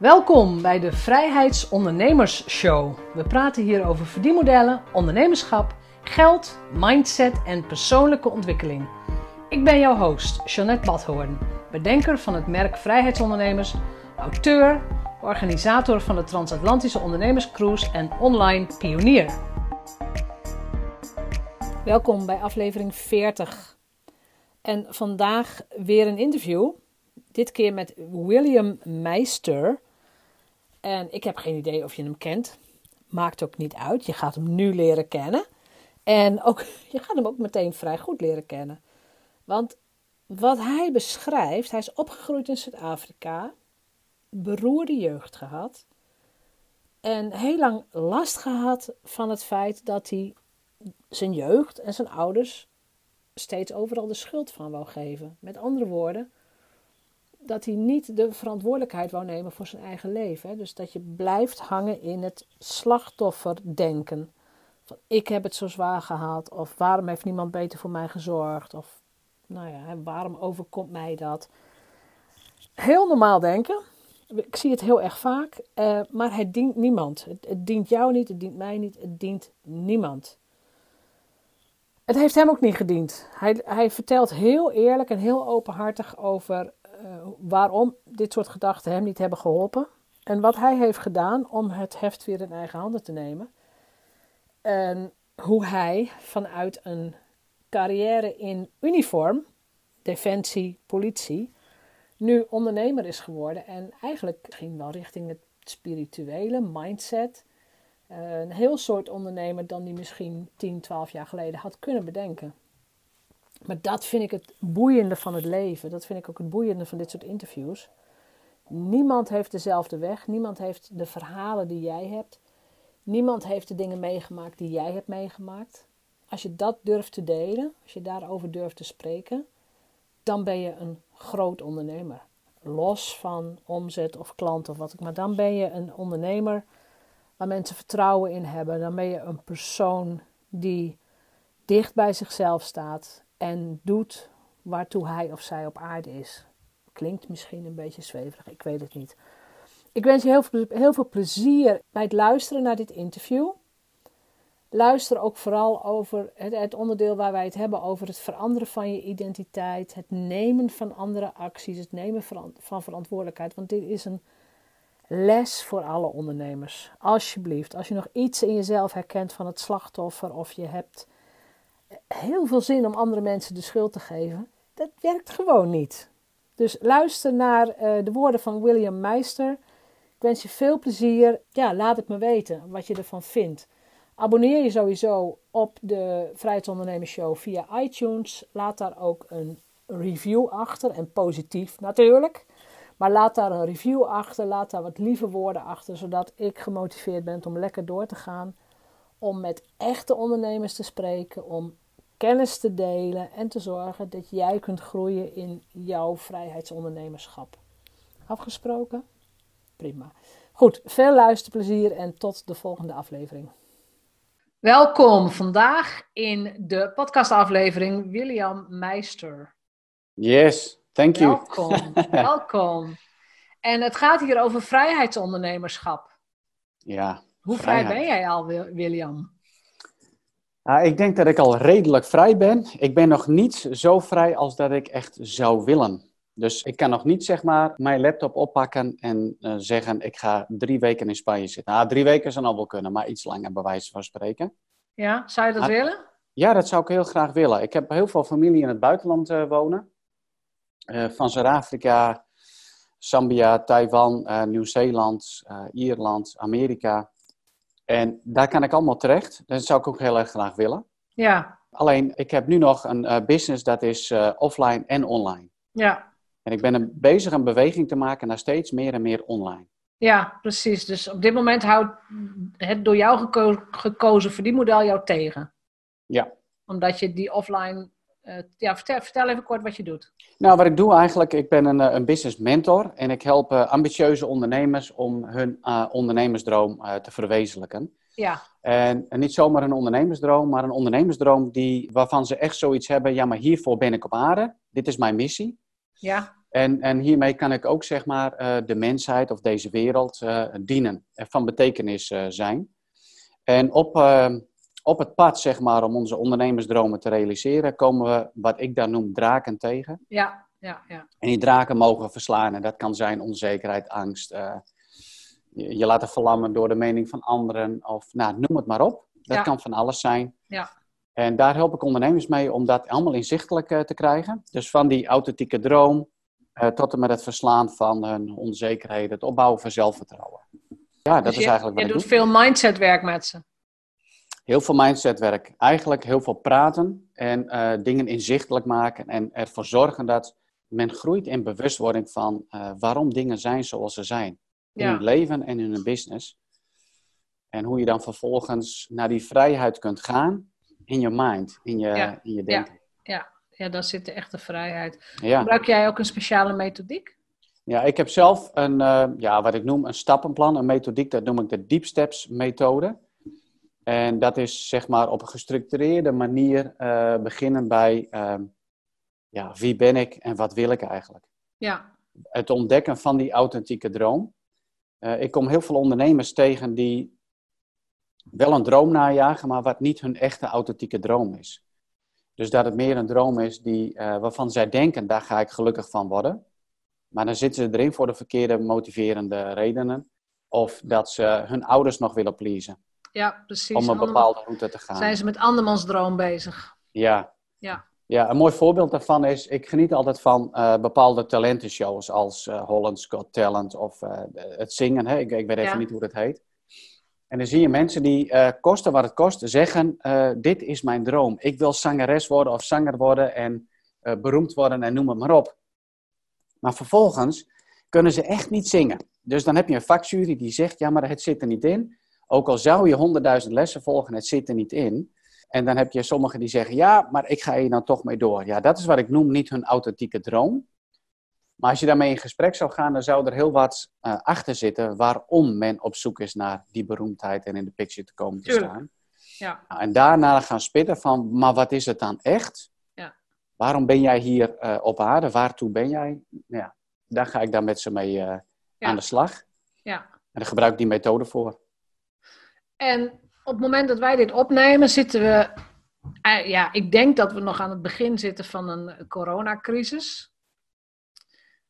Welkom bij de Vrijheidsondernemers Show. We praten hier over verdienmodellen, ondernemerschap, geld, mindset en persoonlijke ontwikkeling. Ik ben jouw host, Jeanette Badhoorn, bedenker van het merk Vrijheidsondernemers, auteur, organisator van de Transatlantische Ondernemerscruise en online pionier. Welkom bij aflevering 40. En vandaag weer een interview. Dit keer met William Meister. En ik heb geen idee of je hem kent. Maakt ook niet uit. Je gaat hem nu leren kennen. En ook, je gaat hem ook meteen vrij goed leren kennen. Want wat hij beschrijft, hij is opgegroeid in Zuid-Afrika, beroerde jeugd gehad en heel lang last gehad van het feit dat hij zijn jeugd en zijn ouders steeds overal de schuld van wou geven. Met andere woorden, dat hij niet de verantwoordelijkheid wou nemen voor zijn eigen leven. Dus dat je blijft hangen in het slachtofferdenken. Van ik heb het zo zwaar gehad, of waarom heeft niemand beter voor mij gezorgd, of nou ja, waarom overkomt mij dat? Heel normaal denken. Ik zie het heel erg vaak, uh, maar het dient niemand. Het, het dient jou niet, het dient mij niet, het dient niemand. Het heeft hem ook niet gediend. Hij, hij vertelt heel eerlijk en heel openhartig over waarom dit soort gedachten hem niet hebben geholpen. En wat hij heeft gedaan om het heft weer in eigen handen te nemen. En hoe hij vanuit een carrière in uniform, defensie, politie, nu ondernemer is geworden. En eigenlijk ging wel richting het spirituele mindset. Een heel soort ondernemer dan die misschien 10, 12 jaar geleden had kunnen bedenken. Maar dat vind ik het boeiende van het leven. Dat vind ik ook het boeiende van dit soort interviews. Niemand heeft dezelfde weg. Niemand heeft de verhalen die jij hebt. Niemand heeft de dingen meegemaakt die jij hebt meegemaakt. Als je dat durft te delen, als je daarover durft te spreken, dan ben je een groot ondernemer. Los van omzet of klant of wat ik, maar dan ben je een ondernemer waar mensen vertrouwen in hebben. Dan ben je een persoon die dicht bij zichzelf staat en doet waartoe hij of zij op aarde is. Klinkt misschien een beetje zweverig, ik weet het niet. Ik wens je heel veel, heel veel plezier bij het luisteren naar dit interview. Luister ook vooral over het, het, onderdeel waar wij het hebben over het veranderen van je identiteit, het nemen van andere acties, het nemen van, van verantwoordelijkheid. Want dit is een les voor alle ondernemers. Alsjeblieft, als je nog iets in jezelf herkent van het slachtoffer of je hebt heel veel zin om andere mensen de schuld te geven, dat werkt gewoon niet. Dus luister naar uh, de woorden van William Meister. Ik wens je veel plezier. Ja, laat het me weten wat je ervan vindt. Abonneer je sowieso op de Vrijheidsondernemers Show via iTunes. Laat daar ook een review achter en positief natuurlijk. Maar laat daar een review achter, laat daar wat lieve woorden achter, zodat ik gemotiveerd ben om lekker door te gaan. Om met echte ondernemers te spreken, om kennis te delen en te zorgen dat jij kunt groeien in jouw vrijheidsondernemerschap. Afgesproken? Prima. Goed, veel luisterplezier en tot de volgende aflevering. Welkom vandaag in de podcastaflevering William Meister. Yes, thank you. Welkom, welkom. En het gaat hier over vrijheidsondernemerschap. Ja. Hoe vrij ben jij al, William? Nou, ik denk dat ik al redelijk vrij ben. Ik ben nog niet zo vrij als dat ik echt zou willen. Dus ik kan nog niet zeg maar mijn laptop oppakken en uh, zeggen ik ga drie weken in Spanje zitten. Nou, drie weken zou al wel kunnen, maar iets langer bij wijze van spreken. Ja, zou je dat willen? Ja, dat zou ik heel graag willen. Ik heb heel veel familie in het buitenland uh, wonen. Uh, van Zuid-Afrika, Zambia, Taiwan, Nieuw-Zeeland, Ierland, Amerika. En daar kan ik allemaal terecht. Dat zou ik ook heel erg graag willen. Ja. Alleen, ik heb nu nog een business dat is offline en online. Ja. En ik ben een, bezig een beweging te maken naar steeds meer en meer online. Ja, precies. Dus op dit moment houdt het door jou geko gekozen verdienmodel jou tegen. Ja. Omdat je die offline... Uh, ja, vertel, vertel, even kort wat je doet. Nou, wat ik doe eigenlijk, ik ben een, eh, een business mentor en ik help uh, ambitieuze ondernemers om hun ondernemersdroom te verwezenlijken. Ja. En, en, niet zomaar een ondernemersdroom, maar een ondernemersdroom die, waarvan ze echt zoiets hebben, ja, maar hiervoor ben ik op aarde, dit is mijn missie. Ja. En, en hiermee kan ik ook zeg maar eh, de mensheid of deze wereld dienen, van betekenis zijn. En op, op het pad zeg maar om onze ondernemersdromen te realiseren, komen we wat ik dan noem draken tegen. Ja, ja, ja. En die draken mogen verslaan. En dat kan zijn onzekerheid, angst, je, je laten verlammen door de mening van anderen of nou, noem het maar op. Dat kan van alles zijn. Ja. En daar help ik ondernemers mee om dat allemaal inzichtelijk te krijgen. Dus van die authentieke droom uh, tot en met het verslaan van hun onzekerheden, het opbouwen van zelfvertrouwen. Ja, dat dus is eigenlijk wat je ik doet doe. veel mindsetwerk met ze. Heel veel mindsetwerk. Eigenlijk heel veel praten en uh, dingen inzichtelijk maken en ervoor zorgen dat men groeit in bewustwording van uh, waarom dingen zijn zoals ze zijn. In Ja. hun leven en in hun business. En hoe je dan vervolgens naar die vrijheid kunt gaan in je mind, in je, Ja. in je denken. Ja, daar zit de echte vrijheid. Ja. Gebruik jij ook een speciale methodiek? Ja, ik heb zelf een, eh, ja, wat ik noem een stappenplan, een methodiek, dat noem ik de Deep Steps methode. En dat is zeg maar op een gestructureerde manier eh, beginnen bij, ehm, ja, wie ben ik en wat wil ik eigenlijk? Ja, Het ontdekken van die authentieke droom. Eh, ik kom heel veel ondernemers tegen die wel een droom najagen, maar wat niet hun echte authentieke droom is. Dus dat het meer een droom is die, eh, waarvan zij denken, daar ga ik gelukkig van worden. Maar dan zitten ze erin voor de verkeerde motiverende redenen. Of dat ze hun ouders nog willen pleasen. Ja precies. Om een bepaalde route te gaan. Zijn ze met andermans droom bezig? Ja. Ja. Ja, een mooi voorbeeld daarvan is, ik geniet altijd van eh, bepaalde talentenshows als eh Holland's Got Talent of eh, het zingen. Hè? Ik, ik weet even Ja. niet hoe dat heet. En dan zie je mensen die, kosten wat het kost, zeggen, dit is mijn droom. Ik wil zangeres worden of zanger worden en beroemd worden en noem het maar op. Maar vervolgens kunnen ze echt niet zingen. Dus dan heb je een vakjury die zegt, ja, maar het zit er niet in. Ook al zou je honderdduizend lessen volgen, het zit er niet in. En dan heb je sommigen die zeggen, ja, maar ik ga hier dan toch mee door. Ja, dat is wat ik noem niet hun authentieke droom. Maar als je daarmee in gesprek zou gaan, dan zou er heel wat eh, achter zitten waarom men op zoek is naar die beroemdheid en in de picture te komen te Tuurlijk. staan. Ja, Nou, en daarna gaan spitten van, maar wat is het dan echt? Ja. Waarom ben jij hier eh, op aarde? Waartoe ben jij? Ja, daar ga ik dan met ze mee eh, Ja. aan de slag. ja. En daar gebruik ik die methode voor. En op het moment dat wij dit opnemen, zitten we. eh, ja, ik denk dat we nog aan het begin zitten van een coronacrisis.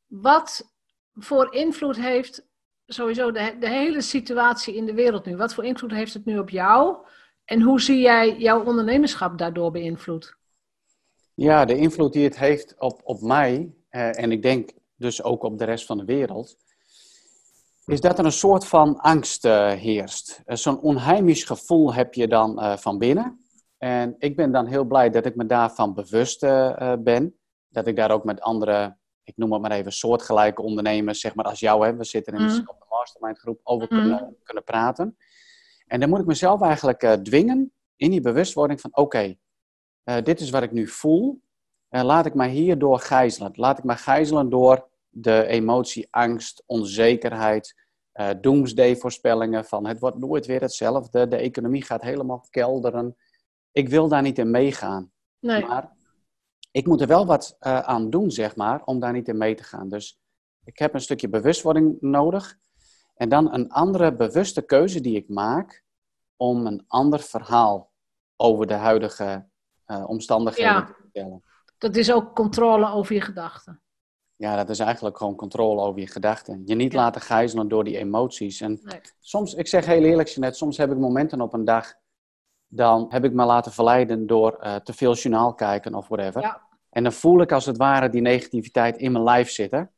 Wat voor invloed heeft sowieso de, de hele situatie in de wereld nu? Wat voor invloed heeft het nu op jou? En hoe zie jij jouw ondernemerschap daardoor beïnvloed? Ja, de invloed die het heeft op, op mij, eh, en ik denk dus ook op de rest van de wereld, is dat er een soort van angst eh, heerst. Eh, Zo'n onheimisch gevoel heb je dan eh, van binnen. En ik ben dan heel blij dat ik me daarvan bewust ben. Dat ik daar ook met andere, ik noem het maar even, soortgelijke ondernemers, zeg maar als jou, hè, we zitten in de, op de mastermind groep, over Mhm. kunnen, kunnen praten. En dan moet ik mezelf eigenlijk dwingen in die bewustwording van, oké, dit is wat ik nu voel. Laat ik mij hierdoor gijzelen. Laat ik mij gijzelen door de emotie angst, onzekerheid, eh doomsday-voorspellingen van het wordt nooit weer hetzelfde, de economie gaat helemaal kelderen. Ik wil daar niet in meegaan. Nee. Maar ik moet er wel wat eh, aan doen, zeg maar, om daar niet in mee te gaan. Dus ik heb een stukje bewustwording nodig. En dan een andere bewuste keuze die ik maak om een ander verhaal over de huidige eh, omstandigheden Ja. te vertellen. Dat is ook controle over je gedachten. Ja, dat is eigenlijk gewoon controle over je gedachten. Je niet Ja. laten gijzelen door die emoties. En Nee. soms, ik zeg heel eerlijk, Jeanette, soms heb ik momenten op een dag, dan heb ik me laten verleiden door eh, te veel journaal kijken of whatever. Ja. En dan voel ik als het ware die negativiteit in mijn lijf zitten.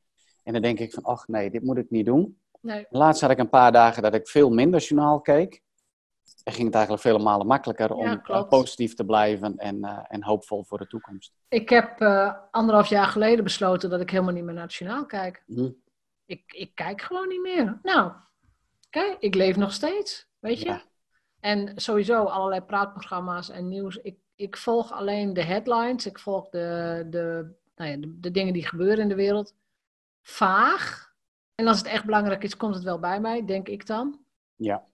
En dan denk ik van, ach nee, dit moet ik niet doen. Nee. Laatst had ik een paar dagen dat ik veel minder journaal keek. En ging het eigenlijk vele malen makkelijker om Ja, eh, positief te blijven en, eh, en hoopvol voor de toekomst. Ik heb eh, anderhalf jaar geleden besloten dat ik helemaal niet meer naar het journaal kijk. Hm. Ik, ik kijk gewoon niet meer. Nou, kijk, ik leef nog steeds, weet je. Ja. En sowieso allerlei praatprogramma's en nieuws. Ik, ik volg alleen de headlines. Ik volg de, de, nou ja, de, de dingen die gebeuren in de wereld. Vaag. En als het echt belangrijk is, komt het wel bij mij, denk ik dan. Ja.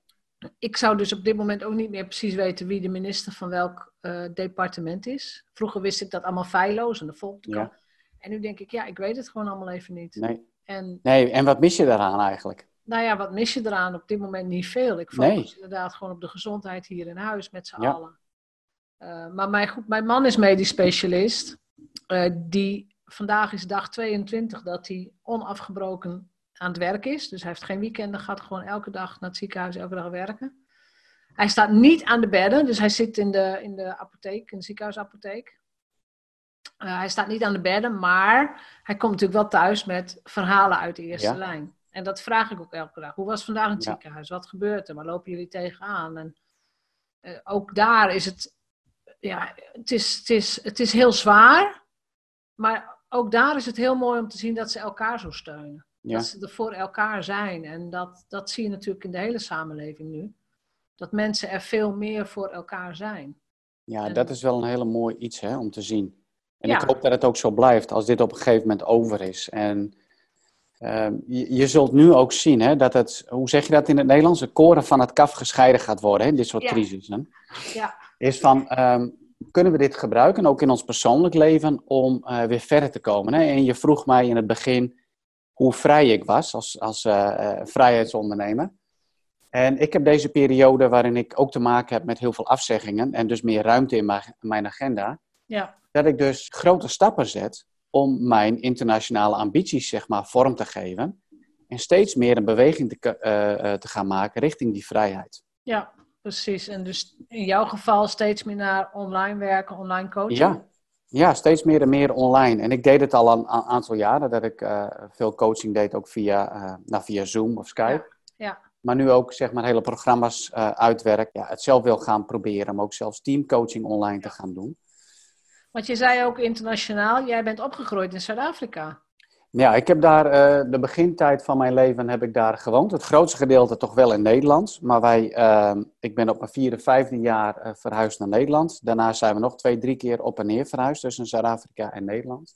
Ik zou dus op dit moment ook niet meer precies weten wie de minister van welk eh, departement is. Vroeger wist ik dat allemaal feilloos en volgde ik Ja. En nu denk ik, ja, ik weet het gewoon allemaal even niet. Nee. En nee, en wat mis je daaraan eigenlijk? nou ja, wat mis je eraan? Op dit moment niet veel. Ik Nee. focus inderdaad gewoon op de gezondheid hier in huis met z'n Ja. allen. Eh, maar mijn, goed, mijn man is medisch specialist. Eh, die, vandaag is dag 22 dat hij onafgebroken aan het werk is. Dus hij heeft geen weekenden, gaat gewoon elke dag naar het ziekenhuis, elke dag werken. Hij staat niet aan de bedden, dus hij zit in de, in de apotheek, in de ziekenhuisapotheek. Eh, hij staat niet aan de bedden, maar hij komt natuurlijk wel thuis met verhalen uit de eerste Ja. lijn. En dat vraag ik ook elke dag. Hoe was vandaag in het Ja. ziekenhuis? Wat gebeurt er? Waar lopen jullie tegenaan? En eh, ook daar is het, ja, het is, het, is, het is heel zwaar. Maar ook daar is het heel mooi om te zien dat ze elkaar zo steunen. Ja. Dat ze er voor elkaar zijn. En dat, dat zie je natuurlijk in de hele samenleving nu. Dat mensen er veel meer voor elkaar zijn. Ja, En- dat is wel een hele mooi iets hè, om te zien. En Ja. ik hoop dat het ook zo blijft als dit op een gegeven moment over is. En ehm, je, je zult nu ook zien hè, dat het, hoe zeg je dat in het Nederlands, de koren van het kaf gescheiden gaat worden, hè, dit soort Ja. crisissen. Ja. Is van, ehm, kunnen we dit gebruiken, ook in ons persoonlijk leven, om eh, weer verder te komen? Hè? En je vroeg mij in het begin hoe vrij ik was als, als eh, eh, vrijheidsondernemer. En ik heb deze periode waarin ik ook te maken heb met heel veel afzeggingen en dus meer ruimte in mijn, mijn agenda, Ja, dat ik dus grote stappen zet om mijn internationale ambities zeg maar vorm te geven en steeds meer een beweging te, eh, te gaan maken richting die vrijheid. ja, precies. En dus in jouw geval steeds meer naar online werken, online coaching. Ja, ja, steeds meer en meer online. En ik deed het al een aantal jaren, dat ik eh, veel coaching deed ook via, eh, nou, via Zoom of Skype. ja. Maar nu ook zeg maar hele programma's eh uitwerk. Ja, het zelf wil gaan proberen, maar ook zelfs teamcoaching online te gaan doen. Want je zei ook internationaal, jij bent opgegroeid in Zuid-Afrika. Ja, ik heb daar eh, de begintijd van mijn leven heb ik daar gewoond. Het grootste gedeelte toch wel in Nederland. Maar wij, eh, ik ben op mijn vierde, vijfde jaar eh, verhuisd naar Nederland. Daarna zijn we nog twee, drie keer op en neer verhuisd tussen Zuid-Afrika en Nederland.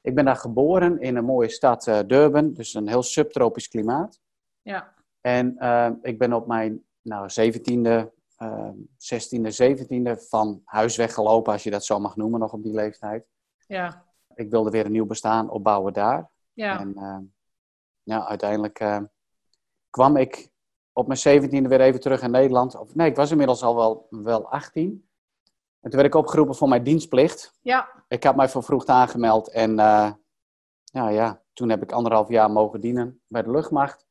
Ik ben daar geboren in een mooie stad Durban, dus een heel subtropisch klimaat. Ja, En ik ben op mijn nou, 17e, eh 16e, 17e van huis weggelopen, als je dat zo mag noemen, nog op die leeftijd. ja, Ik wilde weer een nieuw bestaan opbouwen daar. ja. En eh, ja, uiteindelijk eh, kwam ik op mijn 17e weer even terug in Nederland. Of, nee, ik was inmiddels al wel, wel 18. En toen werd ik opgeroepen voor mijn dienstplicht. Ja, Ik had mij vervroegd aangemeld en eh, ja, ja, toen heb ik anderhalf jaar mogen dienen bij de luchtmacht.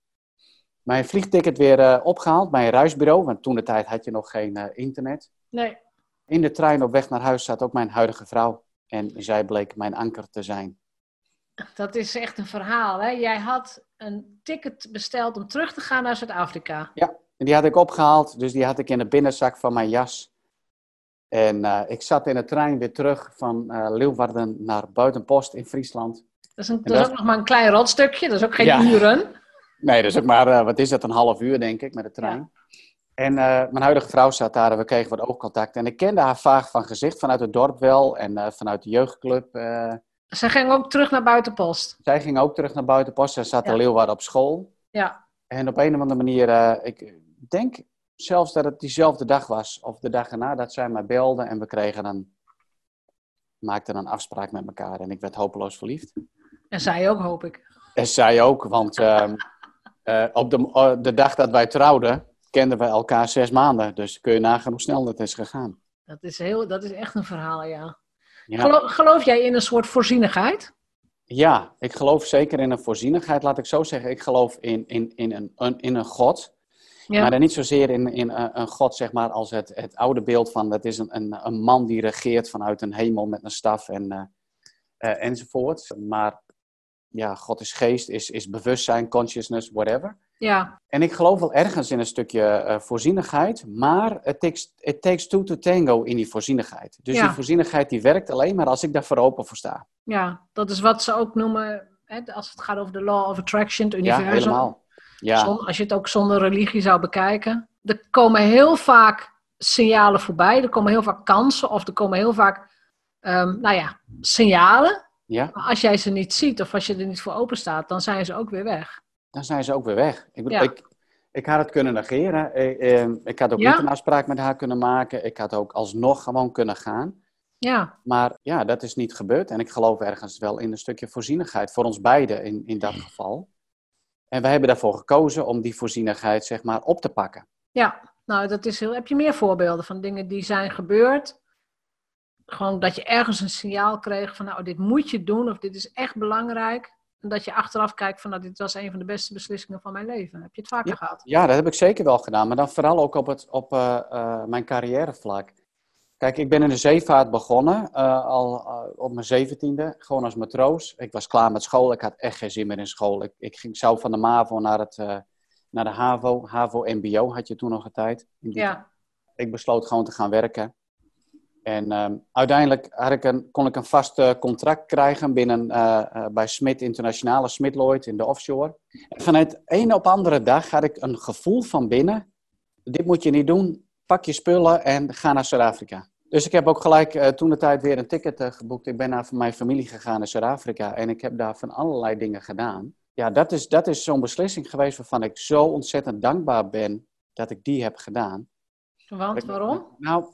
Mijn vliegticket weer eh, opgehaald bij een reisbureau, want toen de tijd had je nog geen internet. nee, In de trein op weg naar huis zat ook mijn huidige vrouw. En zij bleek mijn anker te zijn. dat is echt een verhaal. Hè? Jij had een ticket besteld om terug te gaan naar Zuid-Afrika. En die had ik opgehaald, dus die had ik in de binnenzak van mijn jas. En eh, ik zat in de trein weer terug van eh Leeuwarden naar Buitenpost in Friesland. Dat is, een, En dat is ook nog maar een klein rotstukje, dat is ook geen Ja. uren. Nee, dat is ook maar, eh, wat is dat, een half uur denk ik met de trein. En eh, mijn huidige vrouw zat daar en we kregen wat oogcontact. En ik kende haar vaag van gezicht, vanuit het dorp wel en eh, vanuit de jeugdclub. eh. Ze ging ook terug naar buitenpost. zij ging ook terug naar Buitenpost, zij zat Ja. in Leeuwarden op school. Ja, En op een of andere manier, ik denk zelfs dat het diezelfde dag was, of de dag erna, dat zij mij belde en we kregen een, maakten een afspraak met elkaar en ik werd hopeloos verliefd. en zij ook, hoop ik. En zij ook, want ehm, eh, op de, de dag dat wij trouwden, kenden we elkaar zes maanden. Dus kun je nagaan hoe snel dat is gegaan. Dat is, heel, dat is echt een verhaal, ja. Ja. Gelo- geloof jij in een soort voorzienigheid? Ja, ik geloof zeker in een voorzienigheid, laat ik zo zeggen. Ik geloof in, in, in, een, een, in een God. Ja. Maar dan niet zozeer in, in een, een God, zeg maar, als het, het oude beeld van dat is een, een, een man die regeert vanuit een hemel met een staf en, eh, eh, enzovoort. Maar ja, God is geest, is, is bewustzijn, consciousness, whatever. Ja, En ik geloof wel ergens in een stukje eh, voorzienigheid, maar it takes, it takes two to tango in die voorzienigheid. Dus Ja. die voorzienigheid die werkt alleen maar als ik daarvoor open voor sta. ja, dat is wat ze ook noemen, hè, als het gaat over de law of attraction, het Ja, universum. helemaal. Ja, Zon- als je het ook zonder religie zou bekijken. Er komen heel vaak signalen voorbij, er komen heel vaak kansen of er komen heel vaak, ehm, nou ja, signalen. ja, Maar als jij ze niet ziet of als je er niet voor open staat, dan zijn ze ook weer weg. Dan zijn ze ook weer weg. Ik, bedoel, Ja. ik, ik had het kunnen negeren. Ik, eh, ik had ook Ja? niet een afspraak met haar kunnen maken. Ik had ook alsnog gewoon kunnen gaan. Ja. Maar ja, dat is niet gebeurd. En ik geloof ergens wel in een stukje voorzienigheid voor ons beiden in, in dat geval. En wij hebben daarvoor gekozen om die voorzienigheid zeg maar op te pakken. Ja, nou dat is heel... Heb je meer voorbeelden van dingen die zijn gebeurd? Gewoon dat je ergens een signaal kreeg van nou dit moet je doen of dit is echt belangrijk. Dat je achteraf kijkt van nou dit was een van de beste beslissingen van mijn leven. Heb je het vaker gehad? Ja, dat heb ik zeker wel gedaan. Maar dan vooral ook op, het, op uh, uh, mijn carrièrevlak. Kijk, ik ben in de zeevaart begonnen, uh, al op mijn zeventiende, gewoon als matroos. Ik was klaar met school, ik had echt geen zin meer in school. Ik, ik ging, zou van de MAVO naar, het, naar de HAVO, HAVO-MBO had je toen nog een tijd. Ja. Ik besloot gewoon te gaan werken. En uh, uiteindelijk had ik een, kon ik een vast uh, contract krijgen binnen, uh, uh, bij Smit Internationale, Smit Lloyd in de offshore. En vanuit een op andere dag had ik een gevoel van binnen, dit moet je niet doen, pak je spullen en ga naar Zuid-Afrika. Dus ik heb ook gelijk toen de tijd weer een ticket geboekt. Ik ben naar mijn familie gegaan naar Zuid-Afrika en ik heb daar van allerlei dingen gedaan. Ja, dat is, dat is zo'n beslissing geweest waarvan ik zo ontzettend dankbaar ben dat ik die heb gedaan. Want, waarom? Nou,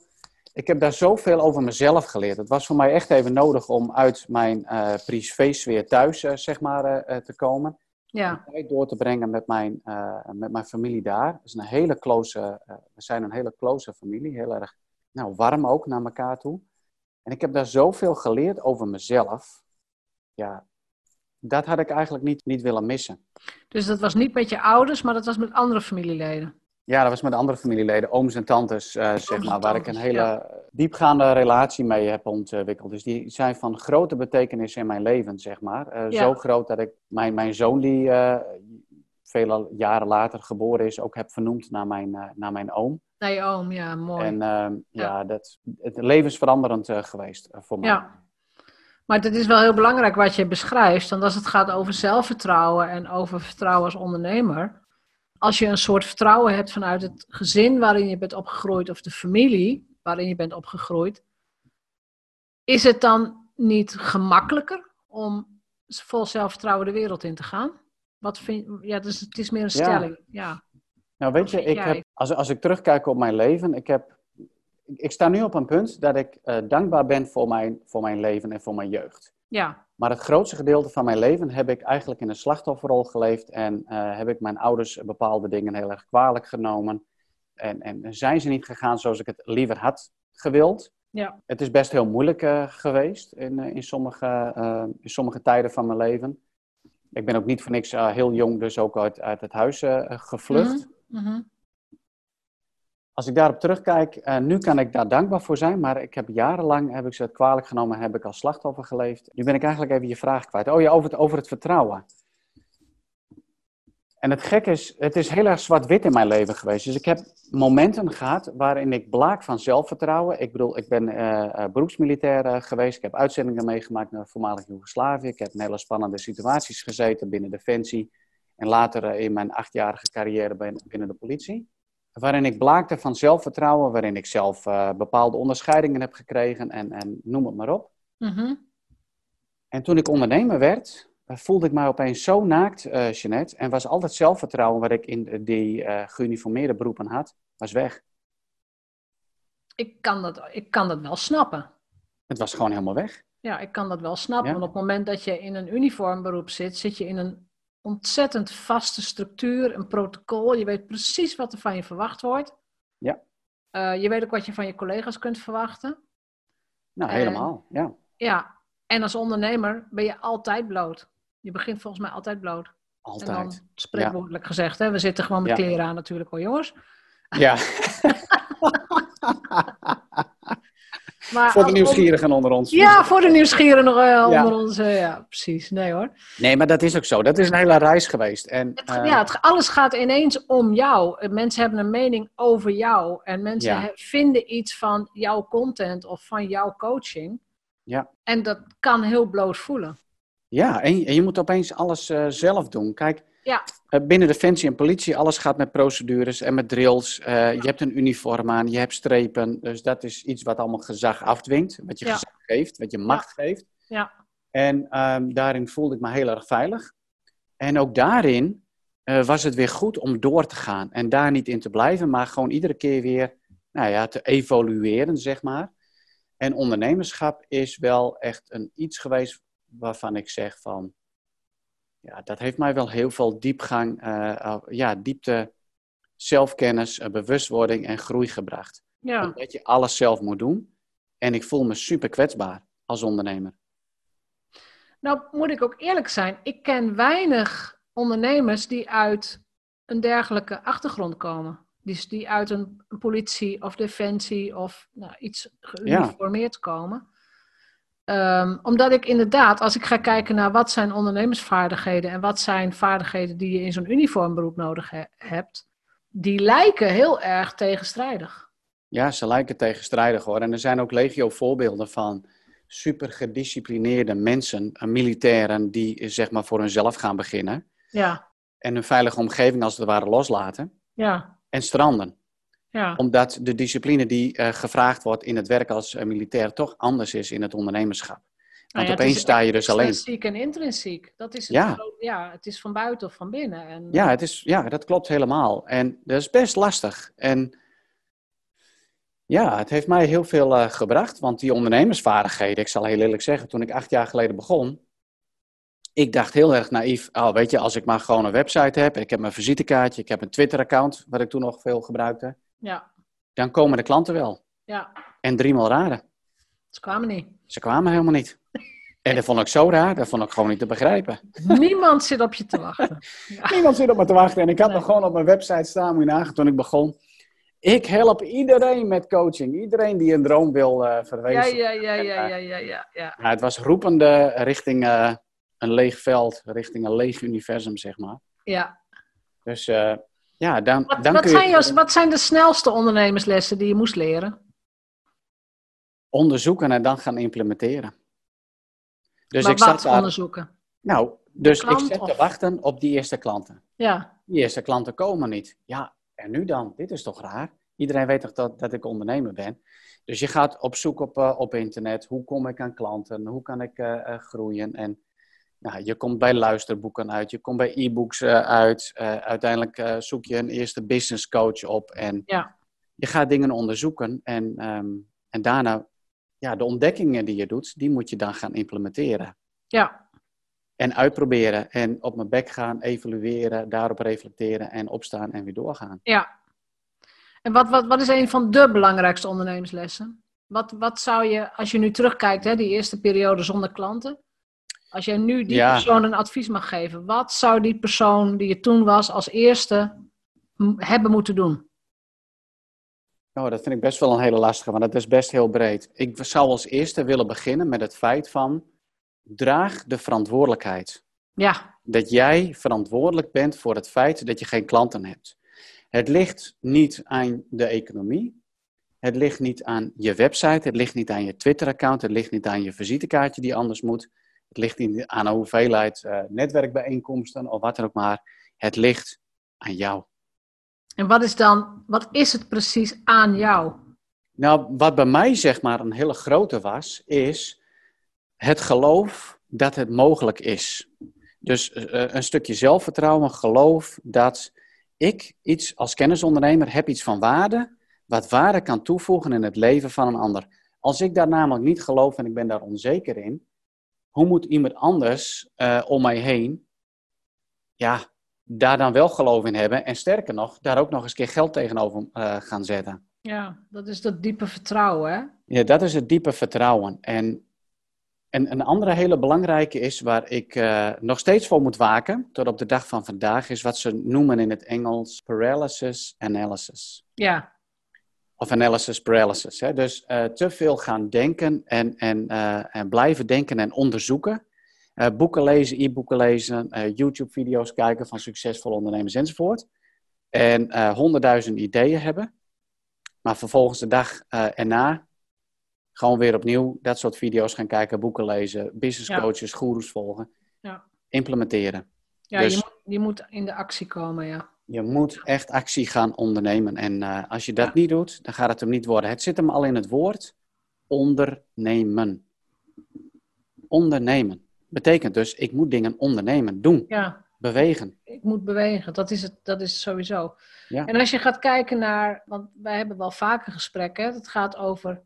ik heb daar zoveel over mezelf geleerd. Het was voor mij echt even nodig om uit mijn uh, privé-sfeer thuis uh, zeg maar, uh, te komen. Ja. Tijd door te brengen met mijn, met mijn familie daar. Is een hele close, we zijn een hele close familie. Heel erg nou, warm ook naar elkaar toe. En ik heb daar zoveel geleerd over mezelf. Ja, dat had ik eigenlijk niet, niet willen missen. Dus dat was niet met je ouders, maar dat was met andere familieleden? Ja, dat was met andere familieleden, ooms en tantes, uh, zeg maar, waar ik een hele ja. diepgaande relatie mee heb ontwikkeld. Dus die zijn van grote betekenis in mijn leven, zeg maar. Uh, ja. Zo groot dat ik mijn, mijn zoon, die uh, vele jaren later geboren is, ook heb vernoemd naar mijn, naar mijn oom. Naar je oom, ja, mooi. En ja, ja dat, het levensveranderend geweest voor mij. Ja. Maar het is wel heel belangrijk wat je beschrijft, want als het gaat over zelfvertrouwen en over vertrouwen als ondernemer als je een soort vertrouwen hebt vanuit het gezin waarin je bent opgegroeid of de familie waarin je bent opgegroeid, is het dan niet gemakkelijker om vol zelfvertrouwen de wereld in te gaan? Wat vind, ja, dus het is meer een stelling. Ja. ja. Nou, weet je, ik heb, als, als ik terugkijk op mijn leven, ik, heb, ik sta nu op een punt dat ik uh, dankbaar ben voor mijn, voor mijn leven en voor mijn jeugd. Ja. Maar het grootste gedeelte van mijn leven heb ik eigenlijk in een slachtofferrol geleefd en uh, heb ik mijn ouders bepaalde dingen heel erg kwalijk genomen. En, en zijn ze niet gegaan zoals ik het liever had gewild. Ja. Het is best heel moeilijk uh, geweest in, in, sommige, uh, in sommige tijden van mijn leven. Ik ben ook niet voor niks heel jong dus ook uit, uit het huis gevlucht. Mm -hmm. Als ik daarop terugkijk, uh, nu kan ik daar dankbaar voor zijn, maar ik heb jarenlang, heb ik ze het kwalijk genomen, heb ik als slachtoffer geleefd. Nu ben ik eigenlijk even je vraag kwijt. Oh ja, over het, over het vertrouwen. En het gek is, het is heel erg zwart-wit in mijn leven geweest. Dus ik heb momenten gehad waarin ik blaak van zelfvertrouwen. Ik bedoel, ik ben uh, beroepsmilitair geweest. Ik heb uitzendingen meegemaakt naar voormalig Joegoslavië. Ik heb in hele spannende situaties gezeten binnen Defensie. En later in mijn achtjarige carrière binnen de politie waarin ik blaakte van zelfvertrouwen, waarin ik zelf uh, bepaalde onderscheidingen heb gekregen en, en noem het maar op. Mm -hmm. En toen ik ondernemer werd, uh, voelde ik mij opeens zo naakt, uh, Jeanette, en was altijd zelfvertrouwen wat ik in die geuniformeerde beroepen had, was weg. Ik kan, dat, ik kan dat wel snappen. Het was gewoon helemaal weg. Ja, ik kan dat wel snappen. Ja. Want op het moment dat je in een uniformberoep zit, zit je in een ontzettend vaste structuur, een protocol. Je weet precies wat er van je verwacht wordt. Ja. Uh, je weet ook wat je van je collega's kunt verwachten. Nou, helemaal, ja. Ja, en als ondernemer ben je altijd bloot. Je begint volgens mij altijd bloot. Altijd. En dan spreekwoordelijk ja. gezegd, hè? we zitten gewoon met ja. kleren aan natuurlijk hoor, jongens. Ja. Maar voor de nieuwsgierigen onder ons. Ja, voor de nieuwsgierigen uh, onder ja. ons. Uh, ja, precies. Nee hoor. Nee, maar dat is ook zo. Dat is een hele reis geweest. En, het, uh, ja, het, alles gaat ineens om jou. Mensen hebben een mening over jou. En mensen ja. vinden iets van jouw content of van jouw coaching. Ja. En dat kan heel bloot voelen. Ja, en, en je moet opeens alles uh, zelf doen. Kijk, ja. Uh, binnen Defensie en politie, alles gaat met procedures en met drills. Uh, ja. Je hebt een uniform aan, je hebt strepen. Dus dat is iets wat allemaal gezag afdwingt. Wat je ja. gezag geeft, wat je macht geeft. Ja. En um, daarin voelde ik me heel erg veilig. En ook daarin uh, was het weer goed om door te gaan. En daar niet in te blijven, maar gewoon iedere keer weer nou ja, te evolueren, zeg maar. En ondernemerschap is wel echt een iets geweest waarvan ik zeg van, ja, dat heeft mij wel heel veel diepgang, uh, ja, diepte, zelfkennis, bewustwording en groei gebracht. Ja. Omdat je alles zelf moet doen. En ik voel me super kwetsbaar als ondernemer. Nou, moet ik ook eerlijk zijn, ik ken weinig ondernemers die uit een dergelijke achtergrond komen. Dus die uit een politie of defensie of nou, iets geuniformeerd komen. Ehm, omdat ik inderdaad, als ik ga kijken naar wat zijn ondernemersvaardigheden en wat zijn vaardigheden die je in zo'n uniformberoep nodig hebt, die lijken heel erg tegenstrijdig. Ja, ze lijken tegenstrijdig hoor. En er zijn ook legio voorbeelden van super gedisciplineerde mensen, eh, militairen, die zeg maar voor hunzelf gaan beginnen. Ja. En hun veilige omgeving als het ware loslaten. Ja. En stranden. Ja. Omdat de discipline die uh, gevraagd wordt in het werk als militair toch anders is in het ondernemerschap. Want nou opeens sta je dus alleen. Extrinsiek en intrinsiek. Dat is het ja. ja, het is van buiten of van binnen. En... Ja, het is, ja, dat klopt helemaal. En dat is best lastig. En ja, het heeft mij heel veel uh, gebracht, want die ondernemersvaardigheden, ik zal heel eerlijk zeggen, toen ik acht jaar geleden begon, ik dacht heel erg naïef, oh, weet je, als ik maar gewoon een website heb, ik heb mijn visitekaartje, ik heb een Twitter-account, wat ik toen nog veel gebruikte, ja. dan komen de klanten wel. Ja. En driemaal raden. Ze kwamen niet. Ze kwamen helemaal niet. En dat vond ik zo raar, dat vond ik gewoon niet te begrijpen. Niemand zit op je te wachten. Niemand zit op me te wachten. En ik had nog gewoon op mijn website staan, moet je nagaan, toen ik begon. Ik help iedereen met coaching. Iedereen die een droom wil uh, verwezen. Ja, ja, ja, ja, ja, ja, ja, ja. Nou, het was roepende richting uh, een leeg veld, richting een leeg universum, zeg maar. Ja. Dus uh, ja, dan, wat, dan wat kun je... Zijn wat zijn de snelste ondernemerslessen die je moest leren? Onderzoeken en dan gaan implementeren. Dus maar ik zat onderzoeken? Nou, dus ik zat te wachten op die eerste klanten. Ja. Die eerste klanten komen niet. Ja, en nu dan? Dit is toch raar? Iedereen weet toch dat, dat ik ondernemer ben? Dus je gaat op zoek op, uh, op internet. Hoe kom ik aan klanten? Hoe kan ik uh, uh, groeien? En nou, je komt bij luisterboeken uit. Je komt bij e-books uit. uiteindelijk zoek je een eerste business coach op. En ja. je gaat dingen onderzoeken. En, um, en daarna, ja, de ontdekkingen die je doet, die moet je dan gaan implementeren. Ja. En uitproberen en op mijn bek gaan, evalueren, daarop reflecteren en opstaan en weer doorgaan. Ja. En wat, wat, wat is een van de belangrijkste ondernemerslessen? Wat, wat zou je, als je nu terugkijkt, hè, die eerste periode zonder klanten, als jij nu die persoon een advies mag geven, wat zou die persoon die je toen was als eerste hebben moeten doen? Oh, dat vind ik best wel een hele lastige, want dat is best heel breed. Ik zou als eerste willen beginnen met het feit van draag de verantwoordelijkheid. Ja. Dat jij verantwoordelijk bent voor het feit dat je geen klanten hebt. Het ligt niet aan de economie. Het ligt niet aan je website. Het ligt niet aan je Twitter-account. Het ligt niet aan je visitekaartje die anders moet. Het ligt niet aan een hoeveelheid uh, netwerkbijeenkomsten of wat dan ook maar. Het ligt aan jou. En wat is dan, wat is het precies aan jou? Nou, wat bij mij zeg maar een hele grote was, is het geloof dat het mogelijk is. Dus uh, een stukje zelfvertrouwen, geloof dat ik iets als kennisondernemer heb iets van waarde, wat waarde kan toevoegen in het leven van een ander. Als ik daar namelijk niet geloof en ik ben daar onzeker in, hoe moet iemand anders uh, om mij heen, ja, daar dan wel geloof in hebben en sterker nog, daar ook nog eens keer geld tegenover uh, gaan zetten. Ja, dat is dat diepe vertrouwen, hè? Ja, dat is het diepe vertrouwen. En en een andere hele belangrijke is, waar ik uh, nog steeds voor moet waken, tot op de dag van vandaag, is wat ze noemen in het Engels paralysis analysis. Ja. Of analysis paralysis. Hè? Dus uh, te veel gaan denken en, en, uh, en blijven denken en onderzoeken. boeken lezen, e-boeken lezen, YouTube-video's kijken van succesvolle ondernemers enzovoort. En honderdduizend ideeën hebben. Maar vervolgens de dag erna gewoon weer opnieuw dat soort video's gaan kijken, boeken lezen, business coaches, goeroes volgen. Ja. Implementeren. Ja, dus, je, moet, je moet in de actie komen, ja. Je moet echt actie gaan ondernemen. En uh, als je dat niet doet, dan gaat het hem niet worden. Het zit hem al in het woord ondernemen. Ondernemen. Betekent dus, ik moet dingen ondernemen, doen. Ja. Bewegen. Ik moet bewegen, dat is, het, dat is sowieso. Ja. En als je gaat kijken naar, want wij hebben wel vaker gesprekken, het gaat over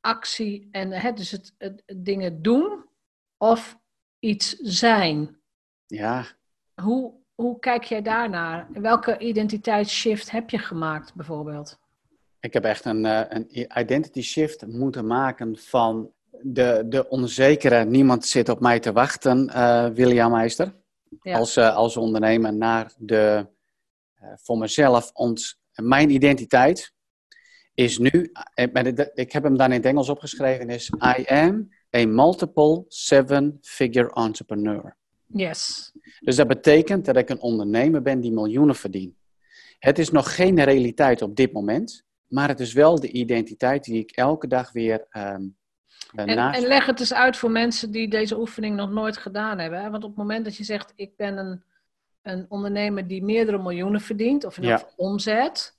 actie en hè, dus het, het, dingen doen of iets zijn. Ja. Hoe, hoe kijk jij daarnaar? Welke identiteitsshift heb je gemaakt bijvoorbeeld? Ik heb echt een, eh, een identity shift moeten maken van de, de onzekere, niemand zit op mij te wachten, uh, William Meister. Als, uh, als ondernemer naar de, voor mezelf, ons, mijn identiteit is nu, ik heb hem dan in het Engels opgeschreven, is I am a multiple seven-figure entrepreneur. Yes. Dus dat betekent dat ik een ondernemer ben die miljoenen verdient. Het is nog geen realiteit op dit moment, maar het is wel de identiteit die ik elke dag weer um, en, en, leg het eens uit voor mensen die deze oefening nog nooit gedaan hebben. Hè? Want op het moment dat je zegt, ik ben een, een ondernemer die meerdere miljoenen verdient, of in ja. omzet.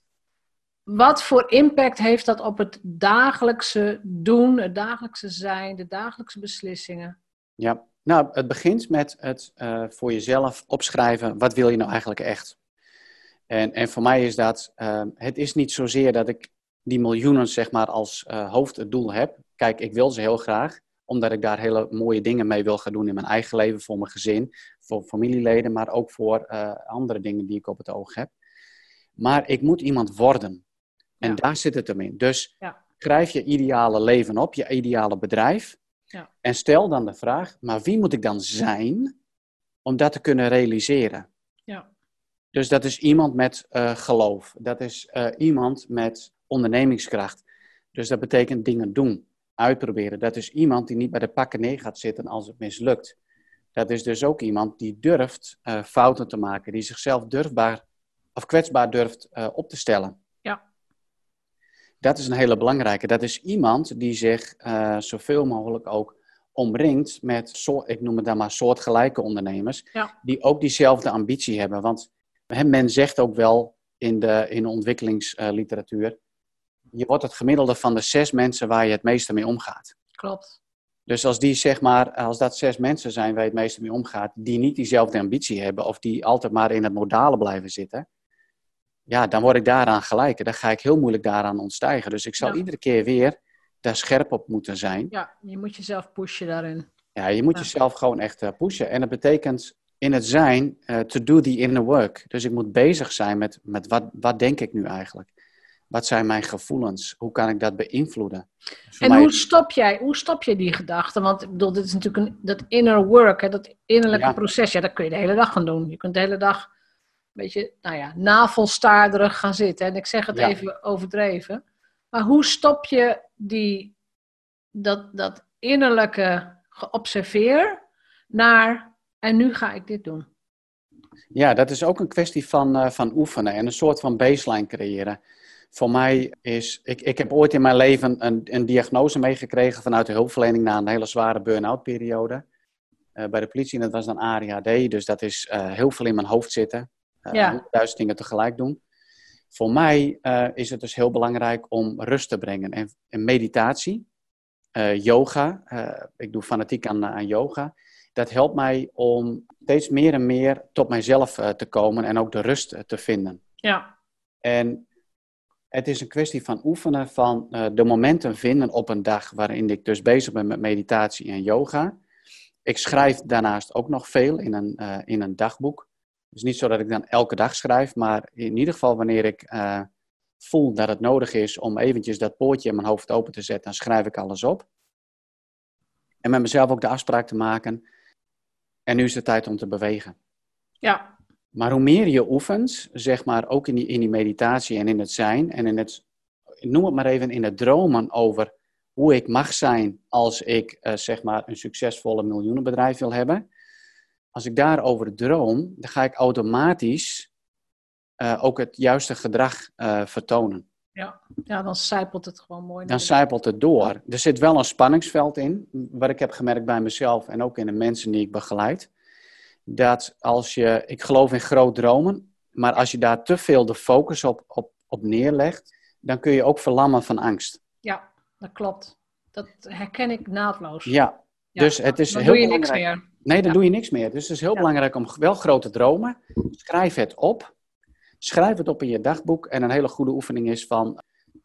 Wat voor impact heeft dat op het dagelijkse doen, het dagelijkse zijn, de dagelijkse beslissingen? Ja, nou, het begint met het uh, voor jezelf opschrijven, wat wil je nou eigenlijk echt? En, en voor mij is dat, uh, het is niet zozeer dat ik die miljoenen zeg maar als uh, hoofddoel heb. Kijk, ik wil ze heel graag, omdat ik daar hele mooie dingen mee wil gaan doen in mijn eigen leven, voor mijn gezin, voor familieleden, maar ook voor andere dingen die ik op het oog heb. Maar ik moet iemand worden. En daar zit het hem in. Dus ja. schrijf je ideale leven op, je ideale bedrijf. Ja. En stel dan de vraag, maar wie moet ik dan zijn om dat te kunnen realiseren? Ja. Dus dat is iemand met uh, geloof. Dat is uh, iemand met ondernemingskracht. Dus dat betekent dingen doen, uitproberen. Dat is iemand die niet bij de pakken neer gaat zitten als het mislukt. Dat is dus ook iemand die durft uh, fouten te maken, die zichzelf durfbaar of kwetsbaar durft op te stellen. Dat is een hele belangrijke. Dat is iemand die zich uh, zoveel mogelijk ook omringt met, soort, ik noem het dan maar, soortgelijke ondernemers. Die ook diezelfde ambitie hebben. Want men zegt ook wel in de, in de ontwikkelingsliteratuur. je wordt het gemiddelde van de zes mensen waar je het meeste mee omgaat. Klopt. Dus als die zeg maar, als dat zes mensen zijn waar je het meeste mee omgaat, die niet diezelfde ambitie hebben of die altijd maar in het modale blijven zitten, ja, dan word ik daaraan gelijk. Dan ga ik heel moeilijk daaraan ontstijgen. Dus ik zal iedere keer weer daar scherp op moeten zijn. Ja, je moet jezelf pushen daarin. Ja, je moet jezelf gewoon echt uh, pushen. En dat betekent in het zijn uh, to do the inner work. Dus ik moet bezig zijn met, met wat, wat denk ik nu eigenlijk? Wat zijn mijn gevoelens? Hoe kan ik dat beïnvloeden? Dus en hoe stop jij, hoe stop je die gedachten? Want ik bedoel, dit is natuurlijk een, dat inner work, hè, dat innerlijke proces. Ja, dat kun je de hele dag gaan doen. Je kunt de hele dag beetje, nou ja, navelstaarderig gaan zitten. En ik zeg het even overdreven. Maar hoe stop je die, dat, dat innerlijke geobserveer naar, en nu ga ik dit doen? Ja, dat is ook een kwestie van, uh, van oefenen en een soort van baseline creëren. Voor mij is, ik, ik heb ooit in mijn leven een, een diagnose meegekregen vanuit de hulpverlening na een hele zware burn-out periode. Uh, bij de politie, en dat was dan ADHD, dus dat is uh, heel veel in mijn hoofd zitten. Eh, ja. duizend dingen tegelijk doen. Voor mij uh, is het dus heel belangrijk om rust te brengen. En, en meditatie, uh, yoga, ik doe fanatiek aan, aan yoga. Dat helpt mij om steeds meer en meer tot mijzelf te komen en ook de rust te vinden. Ja. En het is een kwestie van oefenen, van de momenten vinden op een dag waarin ik dus bezig ben met meditatie en yoga. Ik schrijf daarnaast ook nog veel in een, in een dagboek. Dus niet zo dat ik dan elke dag schrijf, maar in ieder geval wanneer ik uh, voel dat het nodig is om eventjes dat poortje in mijn hoofd open te zetten, dan schrijf ik alles op. En met mezelf ook de afspraak te maken. En nu is het tijd om te bewegen. Ja. Maar hoe meer je oefent, zeg maar ook in die, in die meditatie en in het zijn en in het, noem het maar even, in het dromen over hoe ik mag zijn als ik uh, zeg maar een succesvolle miljoenenbedrijf wil hebben als ik daarover droom, dan ga ik automatisch uh, ook het juiste gedrag uh, vertonen. Ja. ja, dan zijpelt het gewoon mooi. Dan zijpelt het door. Er zit wel een spanningsveld in, wat ik heb gemerkt bij mezelf en ook in de mensen die ik begeleid. Dat als je, ik geloof in groot dromen, maar als je daar te veel de focus op, op, op neerlegt, dan kun je ook verlammen van angst. Ja, dat klopt. Dat herken ik naadloos. Ja, dus het is dan heel doe je niks meer. Nee, dan doe je niks meer. Dus het is heel belangrijk om wel grote dromen. Schrijf het op. Schrijf het op in je dagboek. En een hele goede oefening is van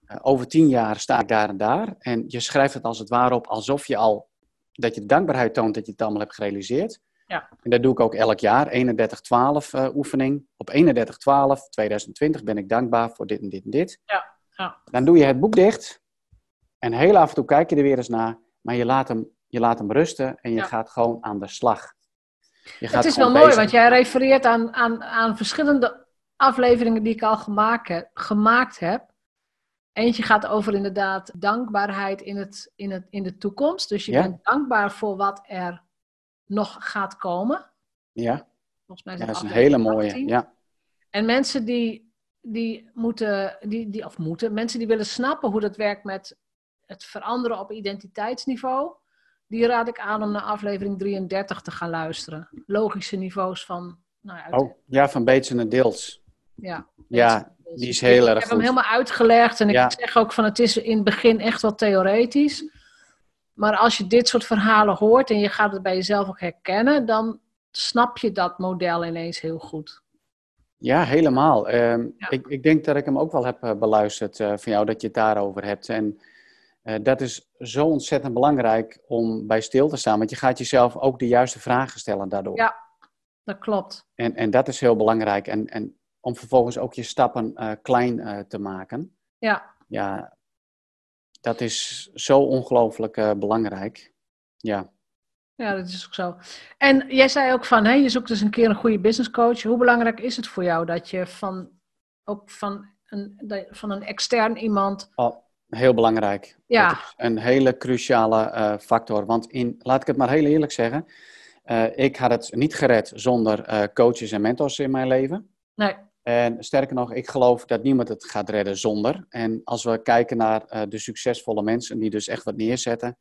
eh, over tien jaar sta ik daar en daar. En je schrijft het als het ware op alsof je al, dat je dankbaarheid toont dat je het allemaal hebt gerealiseerd. Ja. En dat doe ik ook elk jaar, 31-12 uh, oefening. Op 31-12 2020 ben ik dankbaar voor dit en dit en dit. Ja, ja. Dan doe je het boek dicht. En heel af en toe kijk je er weer eens naar. Maar je laat hem, je laat hem rusten en je Ja. gaat gewoon aan de slag. Je gaat Het is wel mooi, bezig. want jij refereert aan, aan, aan verschillende afleveringen die ik al gemaakt heb. Gemaakt heb. Eentje gaat over inderdaad dankbaarheid in, het, in, het, in de toekomst. Dus je Ja. bent dankbaar voor wat er nog gaat komen. Ja, Volgens mij is ja, het dat is een hele mooie. 18. Ja, En mensen die, die moeten, die, die, of moeten, mensen die willen snappen hoe dat werkt met het veranderen op identiteitsniveau, die raad ik aan om naar aflevering 33 te gaan luisteren. Logische niveaus van, nou ja, oh, ja van Beets en Deels. ja, Ja, die is heel ik erg heb hem helemaal uitgelegd en ik zeg ook van het is in het begin echt wel theoretisch. Maar als je dit soort verhalen hoort en je gaat het bij jezelf ook herkennen, dan snap je dat model ineens heel goed. Ja, helemaal. Ehm, Ja. Ik, ik denk dat ik hem ook wel heb eh, beluisterd eh, van jou, dat je het daarover hebt. En dat is zo ontzettend belangrijk om bij stil te staan, want je gaat jezelf ook de juiste vragen stellen daardoor. Ja. Dat klopt. En, en dat is heel belangrijk. En, en om vervolgens ook je stappen eh, klein eh, te maken. Ja, Ja, dat is zo ongelooflijk eh, belangrijk. Ja. Ja, dat is ook zo. En jij zei ook van, hè, je zoekt dus een keer een goede business coach. Hoe belangrijk is het voor jou dat je van, ook van een, van een extern iemand... Oh, heel belangrijk. Ja. Dat is een hele cruciale eh, factor. Want in, laat ik het maar heel eerlijk zeggen. eh, ik had het niet gered zonder eh, coaches en mentors in mijn leven. Nee, En sterker nog, ik geloof dat niemand het gaat redden zonder. En als we kijken naar de succesvolle mensen die dus echt wat neerzetten,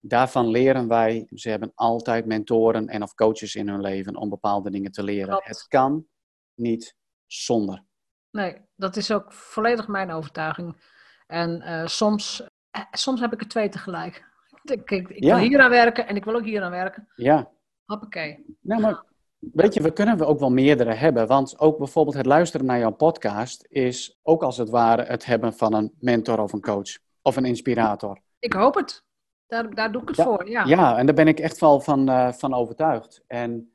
daarvan leren wij, ze hebben altijd mentoren en of coaches in hun leven om bepaalde dingen te leren. Klopt. Het kan niet zonder. nee, dat is ook volledig mijn overtuiging. En eh, soms, eh, soms heb ik er twee tegelijk. Ik, ik, ik Ja. wil hier aan werken en ik wil ook hier aan werken. Ja, Hoppakee. nou, maar weet je, we kunnen we ook wel meerdere hebben. Want ook bijvoorbeeld het luisteren naar jouw podcast is ook als het ware het hebben van een mentor of een coach of een inspirator. Ik hoop het. Daar, daar doe ik het Ja, voor, ja. Ja, en daar ben ik echt wel van, eh, van overtuigd. En,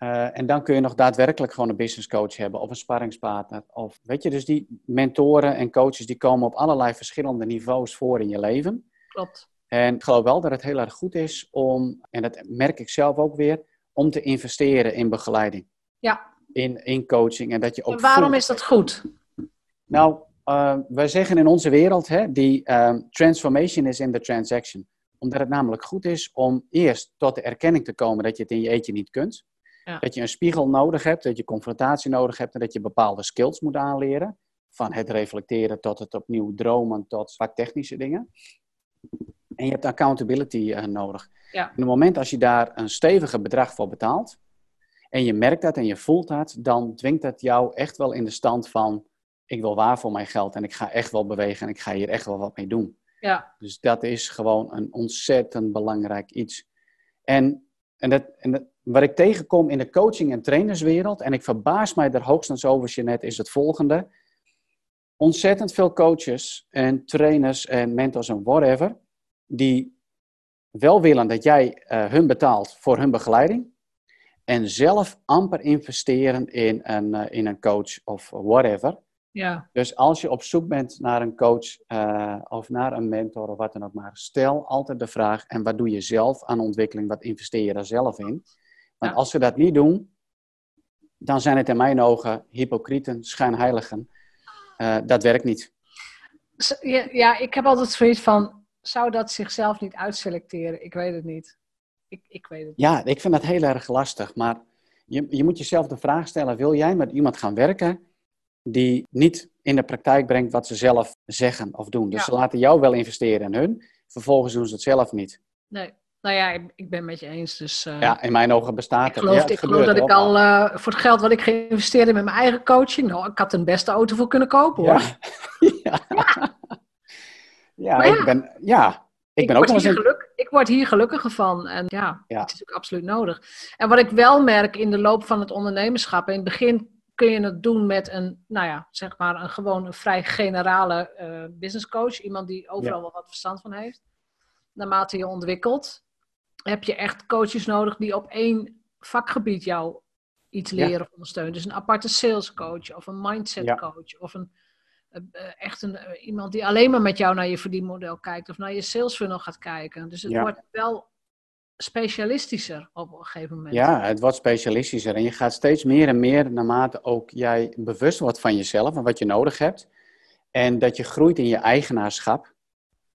eh, en dan kun je nog daadwerkelijk gewoon een business coach hebben of een sparringspartner. Of, weet je, dus die mentoren en coaches die komen op allerlei verschillende niveaus voor in je leven. Klopt. En ik geloof wel dat het heel erg goed is om, en dat merk ik zelf ook weer, om te investeren in begeleiding. Ja, In, in coaching. En dat je ook en waarom voelt- is dat goed? Nou, eh, wij zeggen in onze wereld, hè, die ehm, transformation is in the transaction. Omdat het namelijk goed is om eerst tot de erkenning te komen dat je het in je eentje niet kunt. Ja. Dat je een spiegel nodig hebt, dat je confrontatie nodig hebt en dat je bepaalde skills moet aanleren. Van het reflecteren tot het opnieuw dromen tot vaak technische dingen. En je hebt accountability eh, nodig. Ja. En op het moment als je daar een stevige bedrag voor betaalt, en je merkt dat en je voelt dat, dan dwingt dat jou echt wel in de stand van, ik wil waar voor mijn geld en ik ga echt wel bewegen en ik ga hier echt wel wat mee doen. Ja, Dus dat is gewoon een ontzettend belangrijk iets. En, en, dat, en wat ik tegenkom in de coaching- en trainerswereld, en ik verbaas mij er hoogstens over, Jeanette, is het volgende. Ontzettend veel coaches en trainers en mentors en whatever, die wel willen dat jij eh, hun betaalt voor hun begeleiding, en zelf amper investeren in een, eh, in een coach of whatever. Ja, Dus als je op zoek bent naar een coach eh, of naar een mentor of wat dan ook maar, stel altijd de vraag: en wat doe je zelf aan ontwikkeling? Wat investeer je daar zelf in? Want Ja. als ze dat niet doen, dan zijn het in mijn ogen hypocrieten, schijnheiligen. Eh, dat werkt niet. Ja, ja, ik heb altijd zoiets van, zou dat zichzelf niet uitselecteren? Ik weet het niet. Ik, ik weet het niet. Ja, ik vind dat heel erg lastig. Maar je, je moet jezelf de vraag stellen: wil jij met iemand gaan werken die niet in de praktijk brengt wat ze zelf zeggen of doen? Dus Ja. ze laten jou wel investeren in hun, vervolgens doen ze het zelf niet. Nee. Nou ja, ik, ben het met je eens. Dus, eh, Ja, in mijn ogen bestaat ik het. Ja, het ik geloof dat ik al eh, voor het geld wat ik geïnvesteerd heb in mijn eigen coaching, nou, ik had een beste auto voor kunnen kopen hoor. Ja, ja. ja, ik ben, ja, ik ben ook eens in... geluk, ik word hier gelukkiger van. En ja, Ja. het is ook absoluut nodig. En wat ik wel merk in de loop van het ondernemerschap, in het begin kun je het doen met een, nou ja, zeg maar een gewoon een vrij generale uh, business coach. Iemand die overal wel wat verstand van heeft. Naarmate je ontwikkelt, heb je echt coaches nodig die op één vakgebied jou iets leren of ondersteunen. Dus een aparte sales coach of een mindset coach of een eh, eh, echt een, eh, iemand die alleen maar met jou naar je verdienmodel kijkt of naar je sales funnel gaat kijken. Dus het wordt wel specialistischer op een gegeven moment. Ja, het wordt specialistischer en je gaat steeds meer en meer naarmate ook jij bewust wordt van jezelf en wat je nodig hebt. En dat je groeit in je eigenaarschap.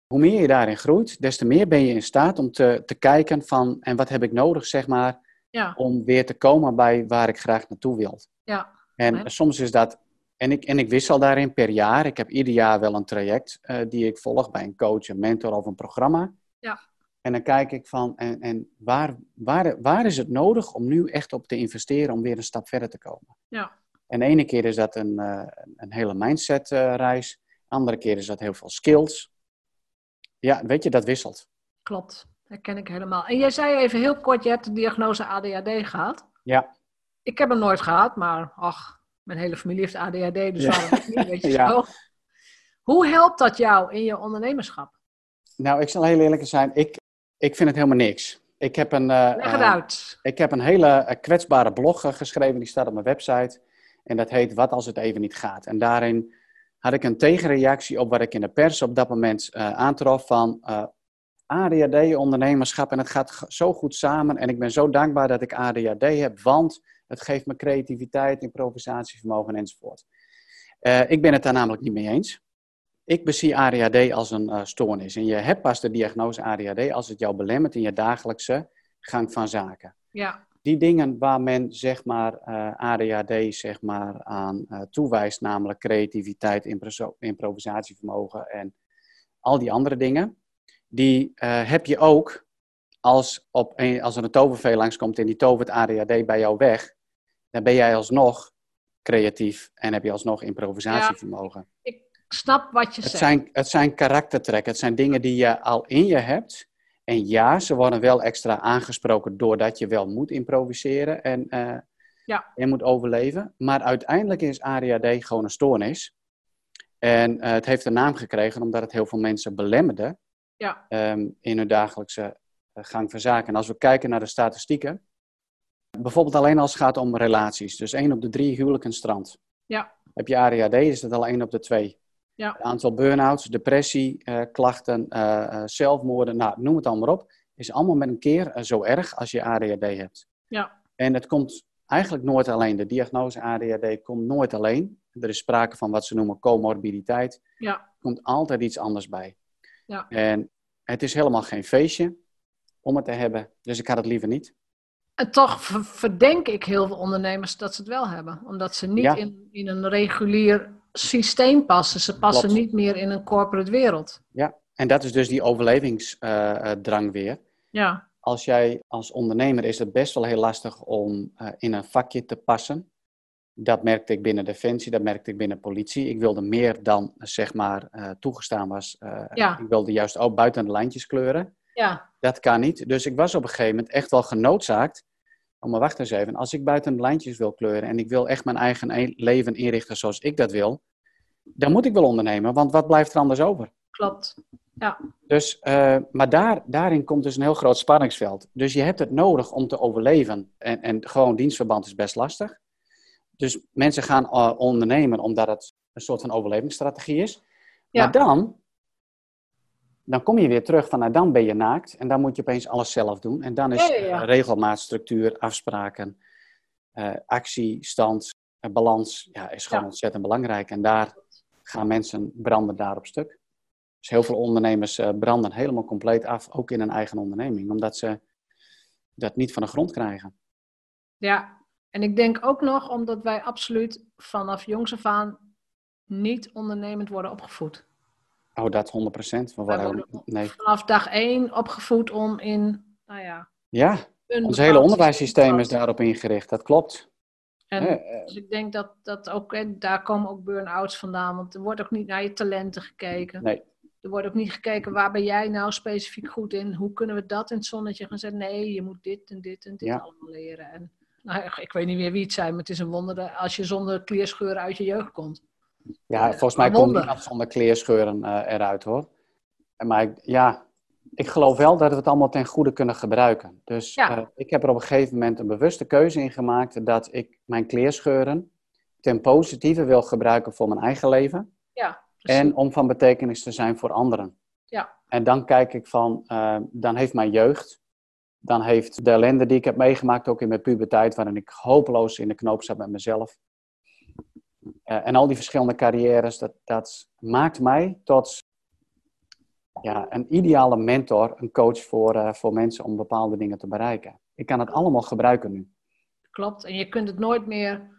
Hoe meer je daarin groeit, des te meer ben je in staat om te, te kijken van en wat heb ik nodig, zeg maar, ja. om weer te komen bij waar ik graag naartoe wil. Ja. En soms is dat en ik, en ik wissel daarin per jaar. Ik heb ieder jaar wel een traject uh, die ik volg bij een coach, een mentor of een programma. Ja. En dan kijk ik van, en, en waar, waar, waar is het nodig om nu echt op te investeren om weer een stap verder te komen? Ja. En de ene keer is dat een, uh, een hele mindset uh, reis. Andere keer is dat heel veel skills. Ja, weet je, dat wisselt. Klopt, dat ken ik helemaal. En jij zei even heel kort, je hebt de diagnose ADHD gehad. Ja. Ik heb hem nooit gehad, maar ach, mijn hele familie heeft ADHD, dus ja. waarom niet, weet je ja. Hoe helpt dat jou in je ondernemerschap? Nou, ik zal heel eerlijk zijn, ik, ik vind het helemaal niks. Ik heb een, uh, Leg het uh, uit. Ik heb een hele uh, kwetsbare blog geschreven, die staat op mijn website. En dat heet Wat als het even niet gaat. En daarin had ik een tegenreactie op wat ik in de pers op dat moment aantrof van ADHD, ondernemerschap. En het gaat zo goed samen. En ik ben zo dankbaar dat ik ADHD heb, want het geeft me creativiteit, improvisatievermogen enzovoort. Uh, ik ben het daar namelijk niet mee eens. Ik bezie ADHD als een uh, stoornis. En je hebt pas de diagnose ADHD als het jou belemmert in je dagelijkse gang van zaken. Ja. Die dingen waar men zeg maar, uh, eh, ADHD zeg maar, aan toewijst, namelijk creativiteit, improvisatievermogen en al die andere dingen, die heb je ook als, op een, als er een tovervee langskomt en die tovert ADHD bij jou weg, dan ben jij alsnog creatief en heb je alsnog improvisatievermogen. Ja, ik snap wat je het zegt. Zijn, het zijn karaktertrekken, het zijn dingen die je al in je hebt. En ja, ze worden wel extra aangesproken doordat je wel moet improviseren en, uh, ja. en moet overleven. Maar uiteindelijk is ADHD gewoon een stoornis. En uh, het heeft een naam gekregen omdat het heel veel mensen belemmerde ja. um, in hun dagelijkse uh, gang van zaken. En als we kijken naar de statistieken, Bijvoorbeeld alleen als het gaat om relaties. Dus één op de drie huwelijken strand. Ja. Heb je ADHD, is dat al één op de twee. Ja. Het aantal burn-outs, depressie, uh, klachten, uh, zelfmoorden, nou, noem het allemaal op. Is allemaal met een keer zo erg als je ADHD hebt. Ja. En het komt eigenlijk nooit alleen. De diagnose ADHD komt nooit alleen. Er is sprake van wat ze noemen comorbiditeit. Ja. Er komt altijd iets anders bij. Ja. En het is helemaal geen feestje om het te hebben. Dus ik had het liever niet. En toch verdenk ik heel veel ondernemers dat ze het wel hebben. Omdat ze niet in, in een regulier systeem passen. Ze passen niet meer in een corporate wereld. Ja, en dat is dus die overlevingsdrang uh, weer. Ja. Als jij als ondernemer is het best wel heel lastig om uh, in een vakje te passen. Dat merkte ik binnen Defensie, dat merkte ik binnen politie. Ik wilde meer dan zeg maar uh, toegestaan was. ja. Ik wilde juist ook buiten de lijntjes kleuren. Ja. Dat kan niet. Dus ik was op een gegeven moment echt wel genoodzaakt. Oh, maar wacht eens even. Als ik buiten de lijntjes wil kleuren en ik wil echt mijn eigen e- leven inrichten zoals ik dat wil, dan moet ik wel ondernemen, want wat blijft er anders over? Klopt. Ja. Dus, uh, maar daar, daarin komt dus een heel groot spanningsveld. Dus je hebt het nodig om te overleven. En, en gewoon dienstverband is best lastig. Dus mensen gaan uh, ondernemen omdat het een soort van overlevingsstrategie is. Ja. Maar dan dan kom je weer terug van, nou, dan ben je naakt en dan moet je opeens alles zelf doen. En dan is ja, ja, ja. regelmaat, structuur, afspraken, uh, actie, stand, uh, balans, ja, is gewoon ontzettend belangrijk. En daar gaan mensen branden daar op stuk. Dus heel veel ondernemers branden helemaal compleet af, ook in een eigen onderneming, omdat ze dat niet van de grond krijgen. Ja, en ik denk ook nog omdat wij absoluut vanaf jongs af aan niet ondernemend worden opgevoed. Oh, dat 100 procent. Nee. Vanaf dag één opgevoed om in, nou ja... Ja, ons hele onderwijssysteem is daarop ingericht, dat klopt. En eh, dus ik denk dat, dat ook, daar komen ook burn-outs vandaan, want er wordt ook niet naar je talenten gekeken. Nee. Er wordt ook niet gekeken, waar ben jij nou specifiek goed in? Hoe kunnen we dat in het zonnetje gaan zetten? Nee, je moet dit en dit en dit ja. allemaal leren. En nou, ik weet niet meer wie het zijn, maar het is een wonder als je zonder kleerscheuren uit je jeugd komt. Ja, volgens mij komt niemand zonder kleerscheuren uh, eruit hoor. Maar ik, ja, ik geloof wel dat we het allemaal ten goede kunnen gebruiken. Dus Ja. eh, ik heb er op een gegeven moment een bewuste keuze in gemaakt dat ik mijn kleerscheuren ten positieve wil gebruiken voor mijn eigen leven. Ja. En om van betekenis te zijn voor anderen. Ja. En dan kijk ik van, eh, dan heeft mijn jeugd, dan heeft de ellende die ik heb meegemaakt, ook in mijn puberteit, waarin ik hopeloos in de knoop zat met mezelf. Eh, en al die verschillende carrières, dat, dat maakt mij tot ja, een ideale mentor, een coach voor, eh, voor mensen om bepaalde dingen te bereiken. Ik kan het allemaal gebruiken nu. Klopt. En je kunt het nooit meer.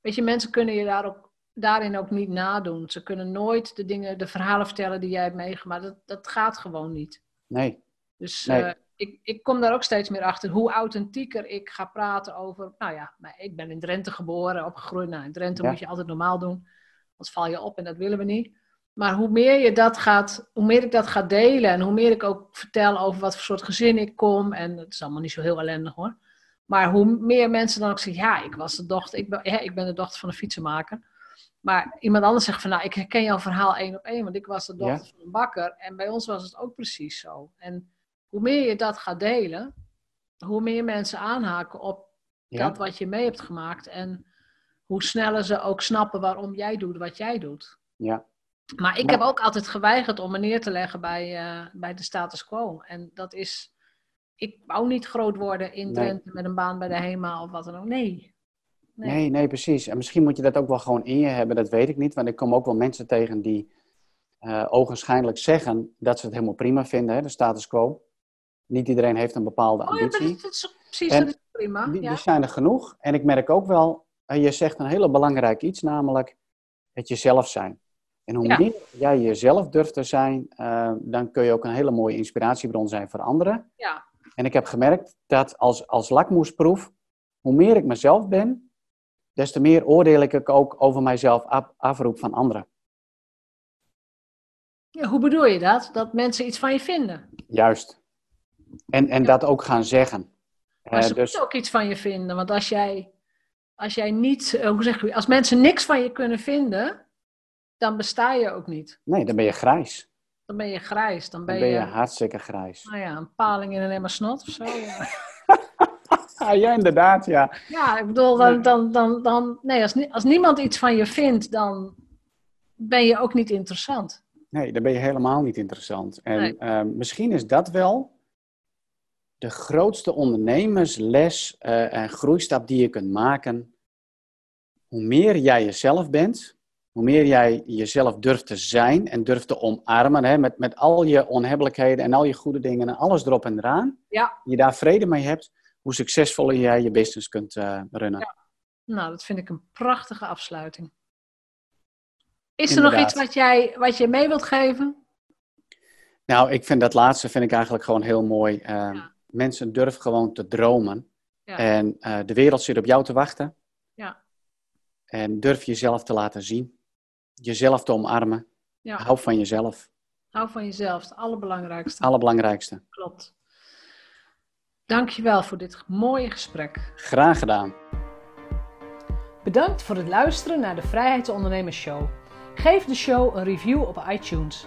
Weet je, mensen kunnen je daar ook, daarin ook niet nadoen. Ze kunnen nooit de dingen, de verhalen vertellen die jij hebt meegemaakt. Dat, dat gaat gewoon niet. Nee, Dus Nee. eh, ik, ik kom daar ook steeds meer achter hoe authentieker ik ga praten over. Nou ja, maar ik ben in Drenthe geboren, opgegroeid. Nou, in Drenthe Ja. moet je altijd normaal doen. Anders val je op en dat willen we niet. Maar hoe meer, je dat gaat, hoe meer ik dat ga delen en hoe meer ik ook vertel over wat voor soort gezin ik kom. En het is allemaal niet zo heel ellendig hoor. Maar hoe meer mensen dan ook zeggen, ja, ik was de dochter, ik ben, ja, ik ben de dochter van een fietsenmaker. Maar iemand anders zegt van, nou, ik herken jouw verhaal één op één, want ik was de dochter Ja. van een bakker. En bij ons was het ook precies zo. En hoe meer je dat gaat delen, hoe meer mensen aanhaken op ja, dat wat je mee hebt gemaakt. En hoe sneller ze ook snappen waarom jij doet wat jij doet. ja, Maar ik Ja. heb ook altijd geweigerd om me neer te leggen bij, eh, bij de status quo. En dat is, ik wou niet groot worden in Nee. Drenthe met een baan bij de HEMA of wat dan ook. Nee. Nee. Nee, nee, precies. En misschien moet je dat ook wel gewoon in je hebben, dat weet ik niet. Want ik kom ook wel mensen tegen die eh ogenschijnlijk zeggen dat ze het helemaal prima vinden, hè, de status quo. Niet iedereen heeft een bepaalde Oh ja, maar ambitie. dat is precies, En dat is prima. Die, ja. die zijn er genoeg. En ik merk ook wel, je zegt een hele belangrijk iets, namelijk het jezelf zijn. En hoe meer jij jezelf durft te zijn, eh, dan kun je ook een hele mooie inspiratiebron zijn voor anderen. ja. En ik heb gemerkt dat als, als lakmoesproef, hoe meer ik mezelf ben, des te meer oordeel ik ook over mijzelf af, afroep van anderen. Ja, hoe bedoel je dat? Dat mensen iets van je vinden. Juist. En, en dat ook gaan zeggen. Maar Eh, ze dus, moeten ook iets van je vinden. Want als jij, als jij niet, eh, hoe zeg je, als mensen niks van je kunnen vinden, dan besta je ook niet. nee, dan ben je grijs. Dan ben je grijs. Dan ben, Dan ben je je, hartstikke grijs. nou ja, een paling in een emmer snot of zo. Ja, Ah, ja, inderdaad, ja. Ja, ik bedoel, dan, dan, dan, dan nee, als, als niemand iets van je vindt, dan ben je ook niet interessant. Nee, dan ben je helemaal niet interessant. En Nee. eh, misschien is dat wel de grootste ondernemersles eh, en groeistap die je kunt maken. Hoe meer jij jezelf bent, hoe meer jij jezelf durft te zijn en durft te omarmen, hè, met, met al je onhebbelijkheden en al je goede dingen en alles erop en eraan. Ja. Je daar vrede mee hebt, hoe succesvoller jij je business kunt eh, runnen. Nou, dat vind ik een prachtige afsluiting. Is er nog iets wat jij, wat je mee wilt geven? Nou, ik vind dat laatste vind ik eigenlijk gewoon heel mooi. Eh, Ja. Mensen durven gewoon te dromen. Ja. En eh, de wereld zit op jou te wachten. Ja. En durf jezelf te laten zien. Jezelf te omarmen. Ja. Hou van jezelf. Hou van jezelf, het allerbelangrijkste. Allerbelangrijkste. Klopt. Dankjewel voor dit mooie gesprek. Graag gedaan. Bedankt voor het luisteren naar de Vrijheidsondernemers Show. Geef de show een review op iTunes.